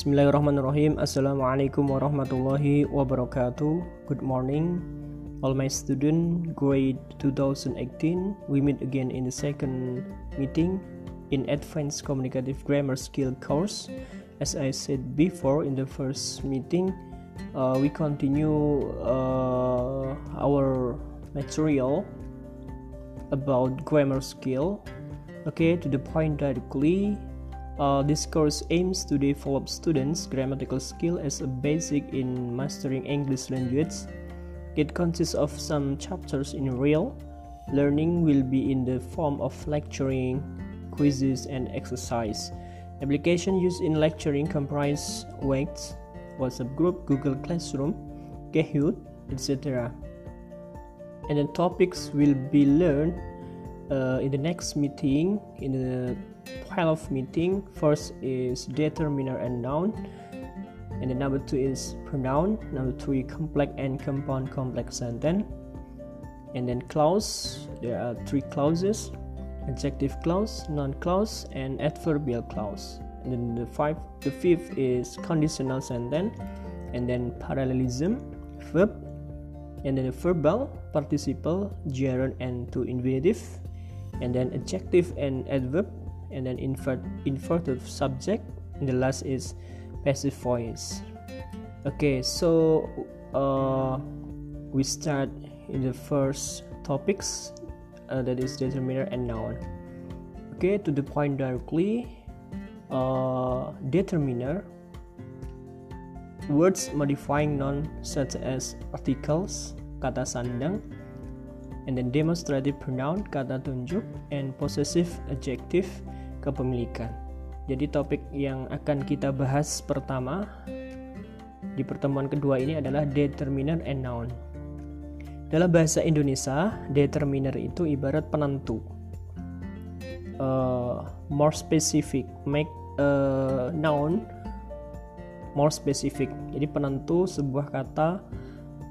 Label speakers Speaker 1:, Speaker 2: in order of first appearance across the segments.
Speaker 1: Bismillahirrahmanirrahim. Assalamualaikum warahmatullahi wabarakatuh. Good morning, all my student, grade 2018. We meet again in the second meeting in Advanced Communicative Grammar Skill course. As I said before in the first meeting, uh, we continue uh, our material about grammar skill. Okay, to the point directly. Uh, this course aims to develop students' grammatical skill as a basic in mastering English language. It consists of some chapters in real. Learning will be in the form of lecturing, quizzes, and exercise. Application used in lecturing comprise Wax, WhatsApp group, Google Classroom, Kahoot, etc. And the topics will be learned uh, in the next meeting in the 12 meeting first is determiner and noun and the number two is pronoun number three complex and compound complex sentence and then clause there are three clauses adjective clause noun clause and adverbial clause. And then the five the fifth is conditional sentence and then parallelism verb and then the verbal participle gerund and to infinitive and then adjective and adverb and then invert inverted subject and the last is passive voice okay so uh, we start in the first topics uh, that is determiner and noun. Okay to the point directly uh, determiner words modifying noun such as articles kata sandang and then demonstrative pronoun kata tunjuk and possessive adjective kepemilikan. Jadi topik yang akan kita bahas pertama di pertemuan kedua ini adalah determiner and noun. Dalam bahasa Indonesia, determiner itu ibarat penentu. Uh, more specific, make a noun more specific. Jadi penentu sebuah kata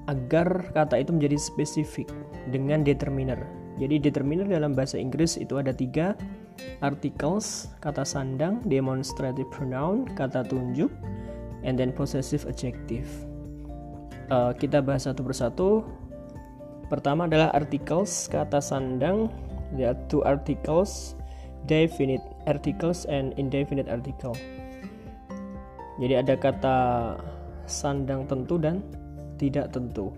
Speaker 1: agar kata itu menjadi spesifik dengan determiner. Jadi determiner dalam bahasa Inggris itu ada tiga articles, kata sandang, demonstrative pronoun, kata tunjuk, and then possessive adjective. Uh, kita bahas satu persatu. Pertama adalah articles, kata sandang. There are two articles, definite articles and indefinite article. Jadi ada kata sandang tentu dan tidak tentu.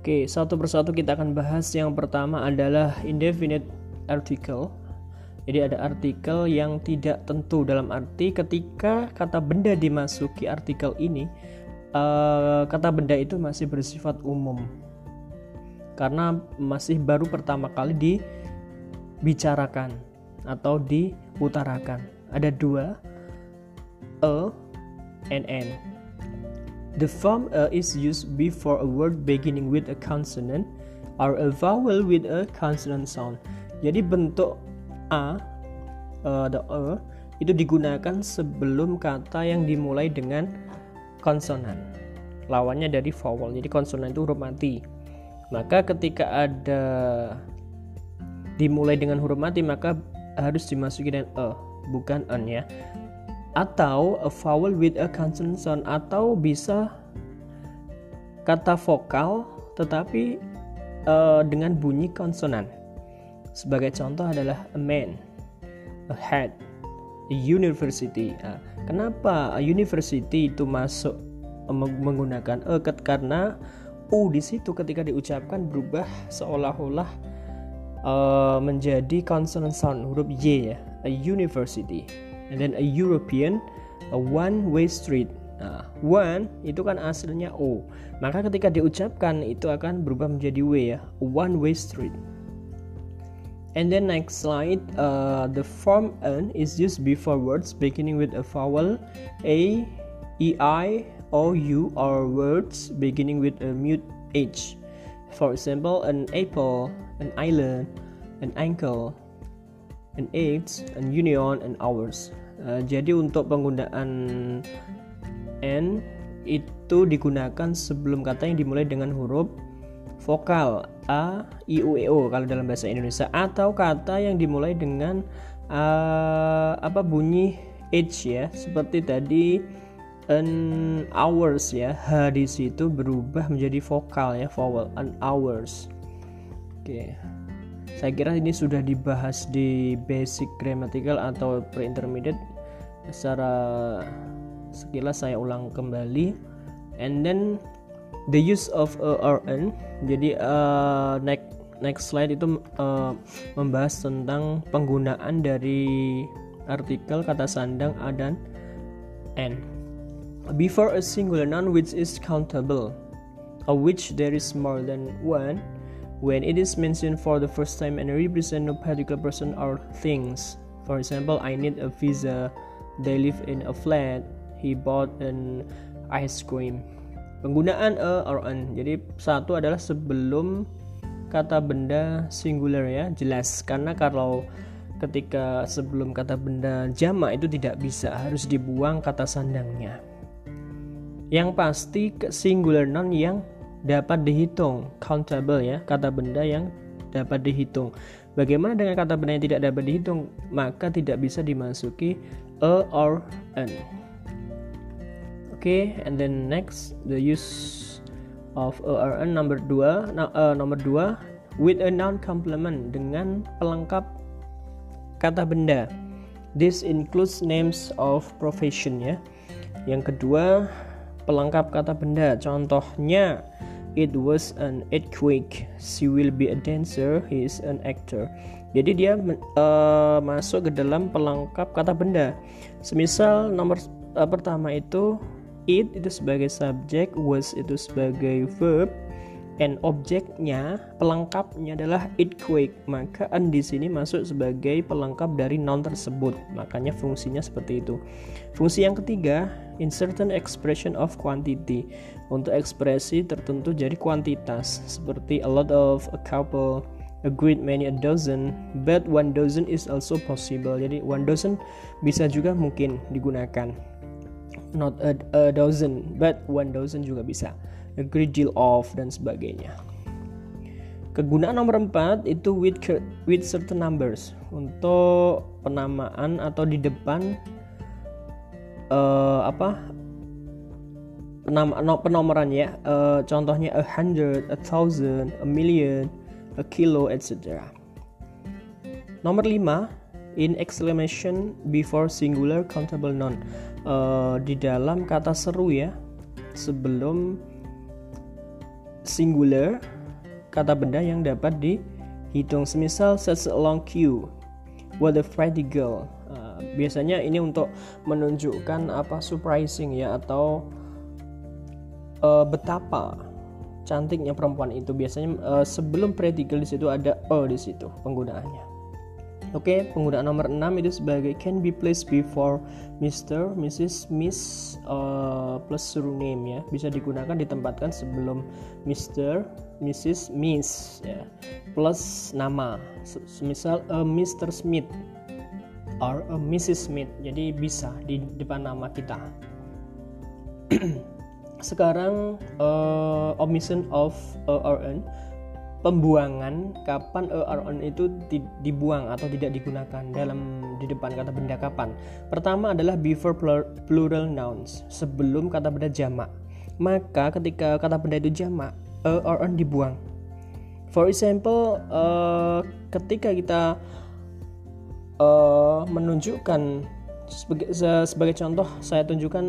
Speaker 1: Oke, satu persatu kita akan bahas. Yang pertama adalah indefinite article. Jadi ada artikel yang tidak tentu dalam arti ketika kata benda dimasuki artikel ini, uh, kata benda itu masih bersifat umum karena masih baru pertama kali dibicarakan atau diutarakan. Ada dua, a and n. The form a is used before a word beginning with a consonant or a vowel with a consonant sound. Jadi bentuk a, uh, a itu digunakan sebelum kata yang dimulai dengan konsonan. Lawannya dari vowel. Jadi konsonan itu huruf mati. Maka ketika ada dimulai dengan huruf mati maka harus dimasuki dengan a, bukan an ya atau a vowel with a consonant sound atau bisa kata vokal tetapi uh, dengan bunyi konsonan. Sebagai contoh adalah a man, a head, a university. Nah, kenapa a university itu masuk menggunakan a karena u di situ ketika diucapkan berubah seolah-olah uh, menjadi consonant sound huruf y ya, a university and then a European a one way street Nah, one itu kan aslinya O. Maka ketika diucapkan itu akan berubah menjadi W ya, one way street. And then next slide, uh, the form n is used before words beginning with a vowel a, e, i, o, u, or words beginning with a mute h. For example, an apple, an island, an ankle, an age, an union, and hours. Uh, jadi untuk penggunaan n itu digunakan sebelum kata yang dimulai dengan huruf vokal a, i, u, e, o kalau dalam bahasa Indonesia. Atau kata yang dimulai dengan uh, apa bunyi age ya. Seperti tadi an hours ya. H di situ berubah menjadi vokal ya vowel an hours. Oke. Saya kira ini sudah dibahas di basic grammatical atau pre-intermediate. Secara sekilas saya ulang kembali. And then the use of a rn jadi uh, next next slide itu uh, membahas tentang penggunaan dari artikel kata sandang a dan n before a singular noun which is countable, of which there is more than one, when it is mentioned for the first time and represent no particular person or things. For example, I need a visa, they live in a flat, he bought an ice cream. Penggunaan a or an. Jadi satu adalah sebelum kata benda singular ya, jelas. Karena kalau ketika sebelum kata benda jamak itu tidak bisa, harus dibuang kata sandangnya. Yang pasti singular noun yang dapat dihitung, countable ya, kata benda yang dapat dihitung. Bagaimana dengan kata benda yang tidak dapat dihitung? Maka tidak bisa dimasuki a or an. Okay, and then next the use of a or an number 2. Nah, uh, nomor 2 with a noun complement dengan pelengkap kata benda. This includes names of profession ya. Yang kedua, pelengkap kata benda. Contohnya, it was an earthquake. She will be a dancer. He is an actor. Jadi dia uh, masuk ke dalam pelengkap kata benda. Semisal nomor uh, pertama itu it itu sebagai subjek, was itu sebagai verb, and objeknya pelengkapnya adalah earthquake. Maka an di sini masuk sebagai pelengkap dari noun tersebut. Makanya fungsinya seperti itu. Fungsi yang ketiga in certain expression of quantity. Untuk ekspresi tertentu jadi kuantitas. Seperti a lot of a couple a great many a dozen. But one dozen is also possible. Jadi one dozen bisa juga mungkin digunakan not a, a dozen but one dozen juga bisa a great deal of dan sebagainya. Kegunaan nomor 4 itu with with certain numbers untuk penamaan atau di depan uh, apa penama, no, penomoran ya. Uh, contohnya a hundred, a thousand, a million, a kilo, etc. Nomor 5 in exclamation before singular countable noun. Uh, di dalam kata seru ya sebelum singular kata benda yang dapat dihitung. Semisal such a long queue what a pretty girl. Uh, biasanya ini untuk menunjukkan apa surprising ya atau uh, betapa cantiknya perempuan itu. Biasanya uh, sebelum pretty girl di situ ada oh di situ penggunaannya Oke, okay, penggunaan nomor 6 itu sebagai can be placed before Mr, Mrs, Miss uh, plus surname ya. Bisa digunakan ditempatkan sebelum Mr, Mrs, Miss ya. Plus nama. Semisal a Mr Smith or a Mrs Smith. Jadi bisa di depan nama kita. Sekarang uh, omission of uh, RN pembuangan kapan on itu dibuang atau tidak digunakan dalam di depan kata benda kapan. Pertama adalah before plural nouns, sebelum kata benda jamak. Maka ketika kata benda itu jamak, on dibuang. For example, uh, ketika kita uh, menunjukkan sebagai, sebagai contoh saya tunjukkan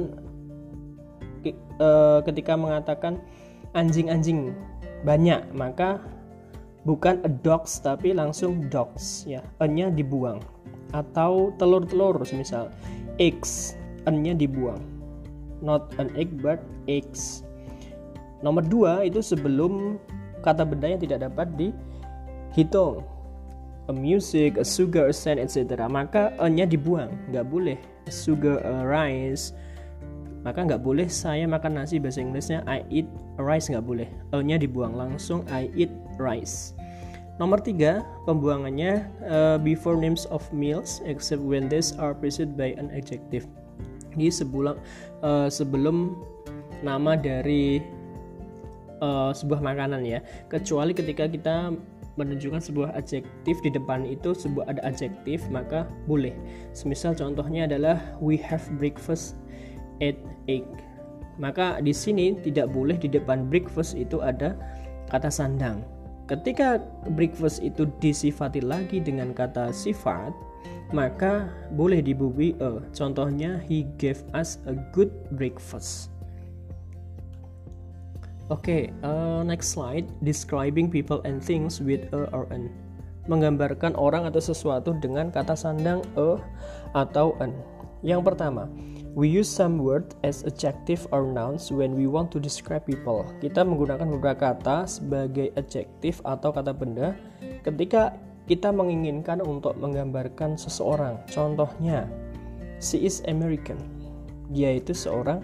Speaker 1: uh, ketika mengatakan anjing-anjing banyak maka bukan a dogs tapi langsung dogs ya. N-nya dibuang. Atau telur-telur misal. Eggs n-nya dibuang. Not an egg but eggs nomor dua itu sebelum kata benda yang tidak dapat dihitung. A music, a sugar, a sand, etc. Maka n-nya dibuang, nggak boleh. A sugar, a rice, maka nggak boleh saya makan nasi bahasa Inggrisnya I eat rice nggak boleh. E nya dibuang langsung. I eat rice. Nomor tiga pembuangannya uh, before names of meals except when these are preceded by an adjective. Di sebelum uh, sebelum nama dari uh, sebuah makanan ya. Kecuali ketika kita menunjukkan sebuah adjektif di depan itu sebuah ada adjektif maka boleh. Semisal contohnya adalah we have breakfast at egg maka di sini tidak boleh di depan breakfast itu ada kata sandang ketika breakfast itu disifati lagi dengan kata sifat maka boleh dibubui a contohnya he gave us a good breakfast Oke, okay, uh, next slide. Describing people and things with a or an. Menggambarkan orang atau sesuatu dengan kata sandang a atau an. Yang pertama, we use some word as adjective or nouns when we want to describe people. Kita menggunakan beberapa kata sebagai adjektif atau kata benda ketika kita menginginkan untuk menggambarkan seseorang. Contohnya, she is American. Dia itu seorang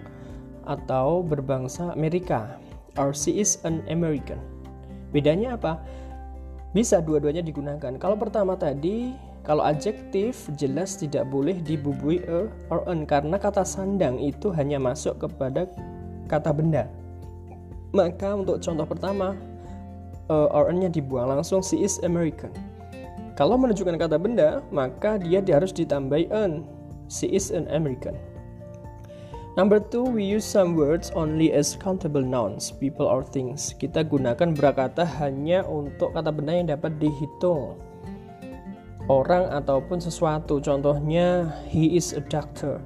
Speaker 1: atau berbangsa Amerika or she is an American. Bedanya apa? Bisa dua-duanya digunakan. Kalau pertama tadi, kalau adjektif jelas tidak boleh dibubui a or an karena kata sandang itu hanya masuk kepada kata benda. Maka untuk contoh pertama, a or an-nya dibuang langsung she is American. Kalau menunjukkan kata benda, maka dia harus ditambahi an. She is an American. Number two, we use some words only as countable nouns, people or things. Kita gunakan berakata hanya untuk kata benda yang dapat dihitung. Orang ataupun sesuatu. Contohnya, he is a doctor.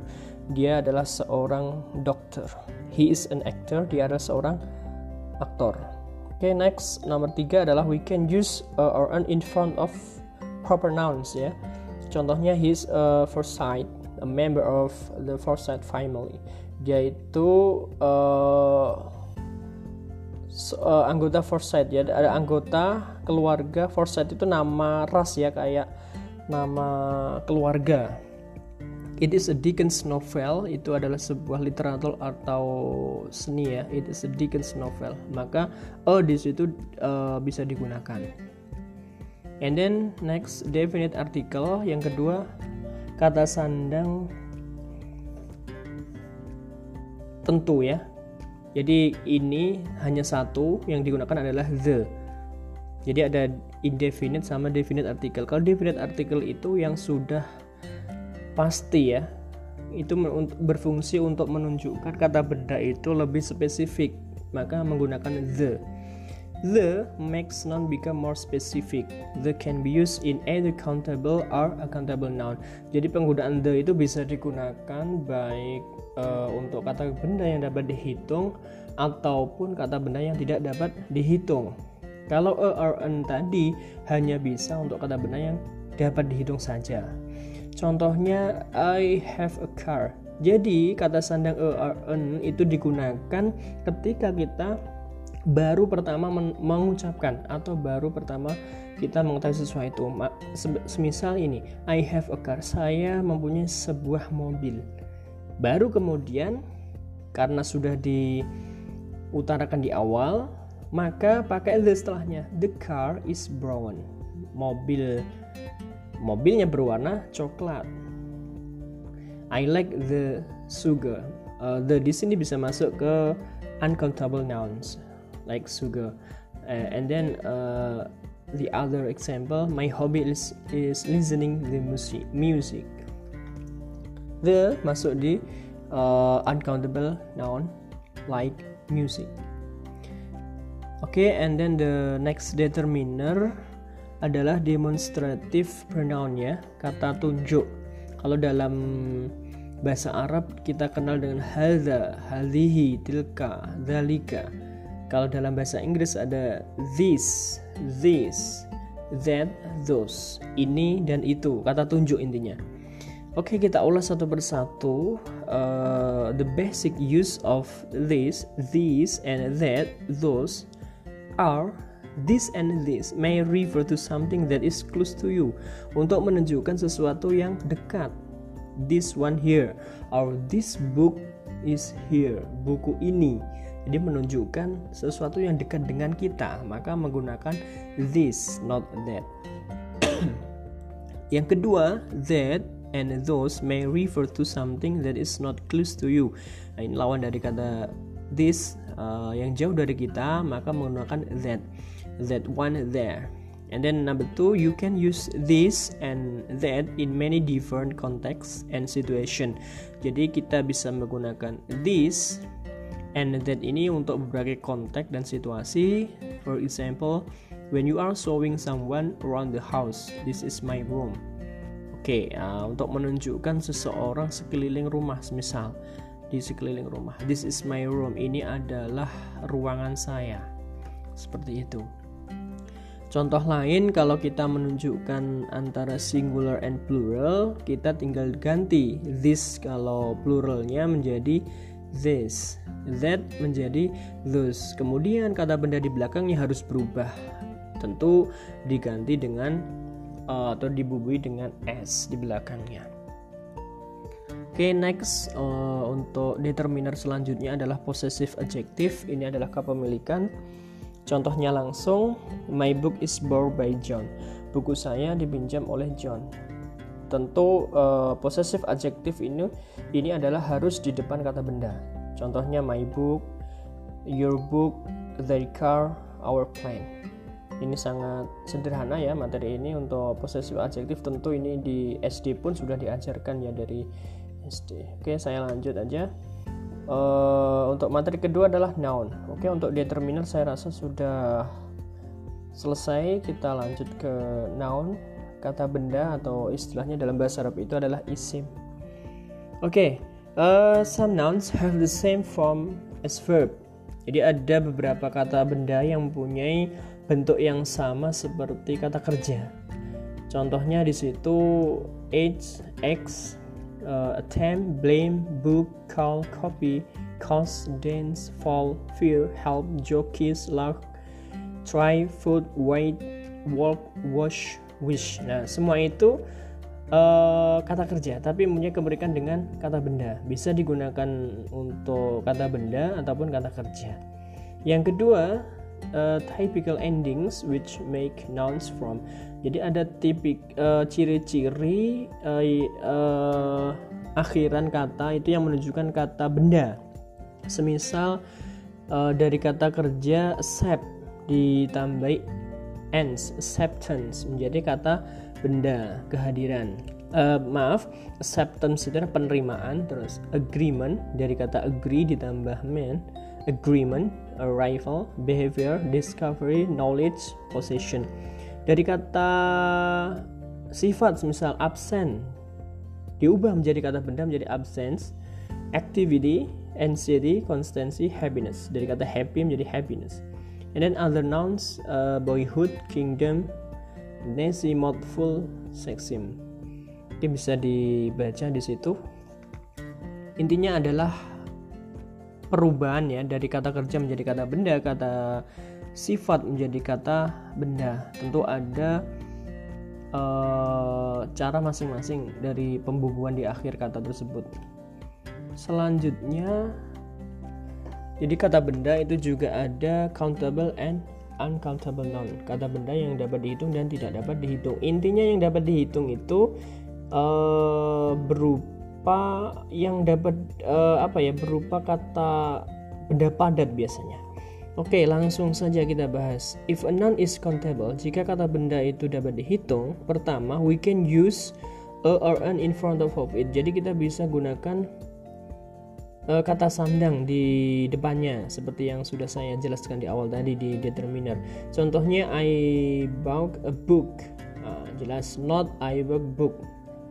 Speaker 1: Dia adalah seorang dokter. He is an actor. Dia adalah seorang aktor. Oke, okay, next nomor tiga adalah we can use uh, or an in front of proper nouns ya. Contohnya, he is a Forsyth a member of the Forsyth family. Dia itu uh, uh, anggota Forsyth ya, ada anggota keluarga Forsyth itu nama ras ya kayak nama keluarga. It is a Dickens novel, itu adalah sebuah literatur atau seni ya. It is a Dickens novel. Maka oh di situ uh, bisa digunakan. And then next definite article yang kedua kata sandang tentu ya. Jadi ini hanya satu yang digunakan adalah the. Jadi ada indefinite sama definite article. Kalau definite article itu yang sudah pasti ya, itu berfungsi untuk menunjukkan kata benda itu lebih spesifik, maka menggunakan the. The makes noun become more specific. The can be used in either countable or uncountable noun. Jadi penggunaan the itu bisa digunakan baik uh, untuk kata benda yang dapat dihitung ataupun kata benda yang tidak dapat dihitung. Kalau a or an tadi hanya bisa untuk kata benda yang dapat dihitung saja. Contohnya I have a car. Jadi kata sandang a or an itu digunakan ketika kita baru pertama mengucapkan atau baru pertama kita mengetahui sesuatu. Semisal ini, I have a car. Saya mempunyai sebuah mobil. Baru kemudian karena sudah diutarakan di awal, maka pakai the setelahnya. The car is brown. Mobil mobilnya berwarna coklat. I like the sugar. Uh, the di sini bisa masuk ke uncountable nouns like sugar uh, and then uh, the other example my hobby is is listening the music music the masuk di uh, uncountable noun like music okay and then the next determiner adalah demonstrative pronoun ya kata tunjuk kalau dalam bahasa Arab kita kenal dengan hadza, hadhihi, tilka, dzalika. Kalau dalam bahasa Inggris ada this, this, that, those. Ini dan itu, kata tunjuk intinya. Oke, kita ulas satu persatu. Uh, the basic use of this, this, and that, those are this and this may refer to something that is close to you untuk menunjukkan sesuatu yang dekat. This one here, or this book is here. Buku ini jadi menunjukkan sesuatu yang dekat dengan kita, maka menggunakan this, not that. yang kedua, that and those may refer to something that is not close to you. Nah, ini lawan dari kata this uh, yang jauh dari kita, maka menggunakan that. That one there. And then number two, you can use this and that in many different contexts and situation. Jadi kita bisa menggunakan this and that ini untuk berbagai konteks dan situasi. For example, when you are showing someone around the house, this is my room. Oke, okay, uh, untuk menunjukkan seseorang sekeliling rumah, misal di sekeliling rumah, this is my room. Ini adalah ruangan saya. Seperti itu. Contoh lain kalau kita menunjukkan antara singular and plural, kita tinggal ganti this kalau pluralnya menjadi this, that menjadi those. Kemudian kata benda di belakangnya harus berubah. Tentu diganti dengan uh, atau dibubui dengan s di belakangnya. Okay, next uh, untuk determiner selanjutnya adalah possessive adjective. Ini adalah kepemilikan. Contohnya langsung, my book is borrowed by John. Buku saya dipinjam oleh John. Tentu uh, possessive adjective ini ini adalah harus di depan kata benda. Contohnya my book, your book, their car, our plane. Ini sangat sederhana ya materi ini untuk possessive adjective tentu ini di SD pun sudah diajarkan ya dari SD. Oke, saya lanjut aja. Uh, untuk materi kedua adalah noun. Oke, untuk determiner saya rasa sudah selesai. Kita lanjut ke noun. Kata benda atau istilahnya dalam bahasa Arab itu adalah isim. Oke, uh, some nouns have the same form as verb. Jadi ada beberapa kata benda yang mempunyai bentuk yang sama seperti kata kerja. Contohnya di situ age, x, uh, attempt, blame, book, call, copy, cause, dance, fall, fear, help, joke, kiss, luck, try, food, wait, walk, wash, wish. Nah, semua itu uh, kata kerja, tapi punya keberikan dengan kata benda. Bisa digunakan untuk kata benda ataupun kata kerja. Yang kedua, uh, typical endings which make nouns from jadi ada tipik uh, ciri-ciri uh, uh, akhiran kata itu yang menunjukkan kata benda. Semisal uh, dari kata kerja accept ditambah ends acceptance menjadi kata benda kehadiran. Uh, maaf, acceptance itu penerimaan, terus agreement dari kata agree ditambah man, agreement, arrival, behavior, discovery, knowledge, possession. Dari kata sifat misal absent diubah menjadi kata benda menjadi absence activity anxiety constancy happiness. Dari kata happy menjadi happiness. And then other nouns uh, boyhood kingdom Nancy mouthful sexim ini bisa dibaca di situ. Intinya adalah perubahan ya dari kata kerja menjadi kata benda kata sifat menjadi kata benda. Tentu ada uh, cara masing-masing dari pembubuhan di akhir kata tersebut. Selanjutnya jadi kata benda itu juga ada countable and uncountable noun. Kata benda yang dapat dihitung dan tidak dapat dihitung. Intinya yang dapat dihitung itu uh, berupa yang dapat uh, apa ya berupa kata benda padat biasanya Oke, langsung saja kita bahas. If a noun is countable, jika kata benda itu dapat dihitung, pertama we can use a or an in front of it. Jadi kita bisa gunakan uh, kata sandang di depannya seperti yang sudah saya jelaskan di awal tadi di determiner. Contohnya I bought a book. Uh, jelas not I bought book.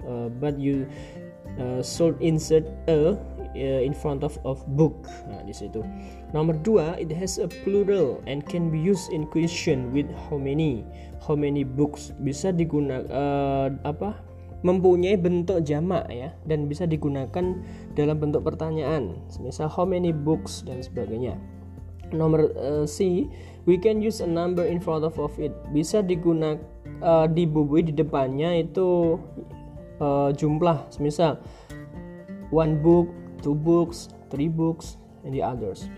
Speaker 1: Uh, but you uh, should insert a uh, in front of of book. Nah di situ. Nomor dua it has a plural and can be used in question with how many how many books. Bisa digunakan uh, apa mempunyai bentuk jamak ya dan bisa digunakan dalam bentuk pertanyaan. Misal how many books dan sebagainya. Nomor uh, C we can use a number in front of, of it. Bisa digunakan uh, dibubui di depannya itu uh, jumlah misal one book two books, three books, and the others.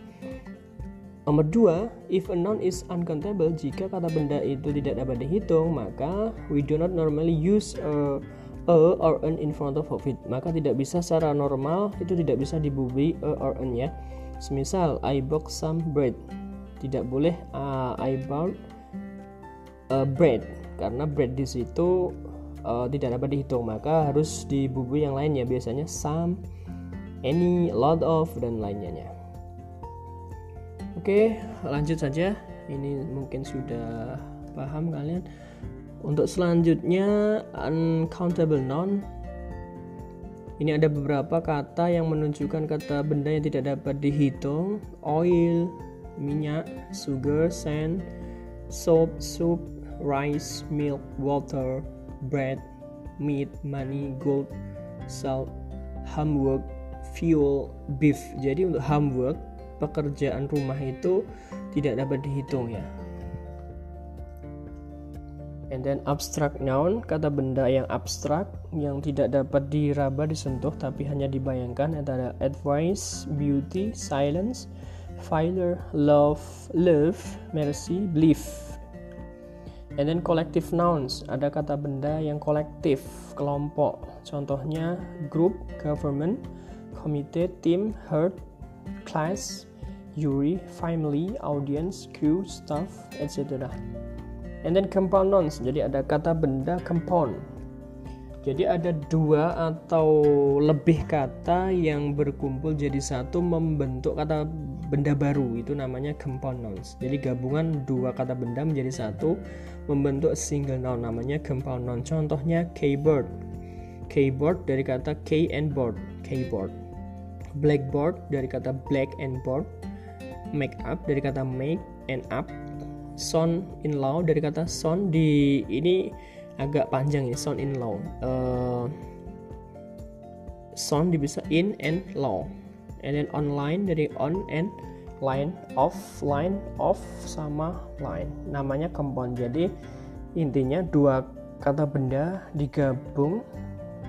Speaker 1: Nomor dua, if a noun is uncountable, jika kata benda itu tidak dapat dihitung, maka we do not normally use a, a or an in front of it. Maka tidak bisa secara normal itu tidak bisa dibubui a or an ya. Semisal I bought some bread. Tidak boleh uh, I bought uh, bread karena bread di situ uh, tidak dapat dihitung maka harus dibubui yang lainnya biasanya some any lot of dan lainnya. Oke lanjut saja. Ini mungkin sudah paham kalian. Untuk selanjutnya uncountable noun. Ini ada beberapa kata yang menunjukkan kata benda yang tidak dapat dihitung. Oil minyak sugar sand soap soup rice milk water bread, meat, money, gold, salt, homework, fuel, beef. Jadi untuk homework pekerjaan rumah itu tidak dapat dihitung ya. And then abstract noun, kata benda yang abstrak yang tidak dapat diraba disentuh tapi hanya dibayangkan adalah advice, beauty, silence, failure, love, love, mercy, belief. And then collective nouns, ada kata benda yang kolektif, kelompok. Contohnya group, government, committee, team, herd, class, jury, family, audience, crew, staff, etc. And then compound nouns, jadi ada kata benda compound. Jadi ada dua atau lebih kata yang berkumpul jadi satu membentuk kata benda baru itu namanya compound nouns. Jadi gabungan dua kata benda menjadi satu membentuk single noun namanya compound noun. Contohnya keyboard. Keyboard dari kata key and board, keyboard. Blackboard dari kata black and board. Make up dari kata make and up. Son in law dari kata son di ini agak panjang ya sound in law. Uh, sound bisa in and law. And then online dari on and line off line off sama line. Namanya compound jadi intinya dua kata benda digabung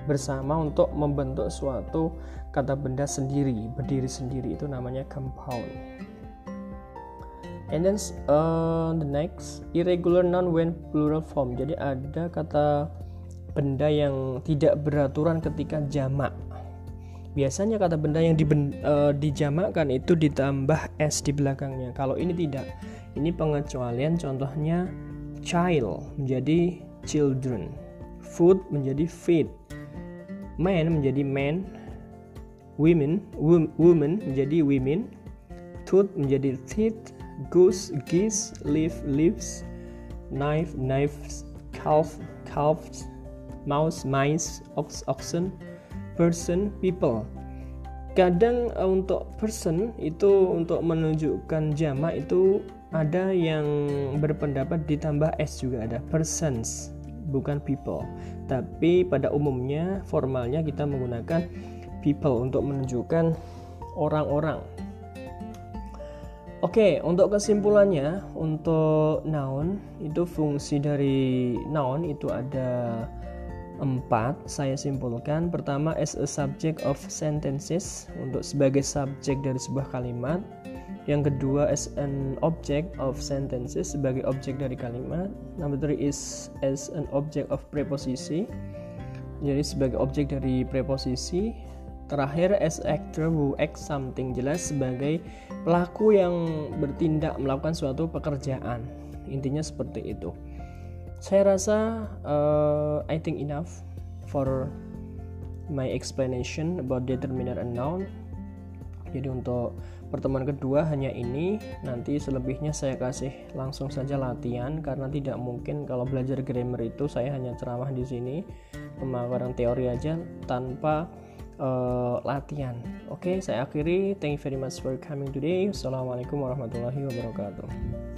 Speaker 1: bersama untuk membentuk suatu kata benda sendiri berdiri sendiri. Itu namanya compound and then uh, the next irregular noun when plural form. Jadi ada kata benda yang tidak beraturan ketika jamak. Biasanya kata benda yang di, uh, dijamakkan itu ditambah s di belakangnya. Kalau ini tidak ini pengecualian contohnya child menjadi children food menjadi feed man menjadi men women women menjadi women tooth menjadi teeth goose, geese, leaf, leaves, knife, knives, calf, calves, mouse, mice, ox, oxen, person, people. Kadang uh, untuk person itu untuk menunjukkan jamak itu ada yang berpendapat ditambah s juga ada persons bukan people. Tapi pada umumnya formalnya kita menggunakan people untuk menunjukkan orang-orang Oke, untuk kesimpulannya, untuk noun itu fungsi dari noun itu ada empat. Saya simpulkan. Pertama, as a subject of sentences untuk sebagai subjek dari sebuah kalimat. Yang kedua, as an object of sentences sebagai objek dari kalimat. Number three is as an object of preposisi. Jadi sebagai objek dari preposisi Terakhir, as actor who act something jelas sebagai pelaku yang bertindak melakukan suatu pekerjaan. Intinya seperti itu. Saya rasa uh, I think enough for my explanation about determiner and noun. Jadi untuk pertemuan kedua hanya ini, nanti selebihnya saya kasih langsung saja latihan karena tidak mungkin kalau belajar grammar itu saya hanya ceramah di sini pemaparan teori aja tanpa uh, latihan. Oke, okay, saya akhiri. Thank you very much for coming today. Assalamualaikum warahmatullahi wabarakatuh.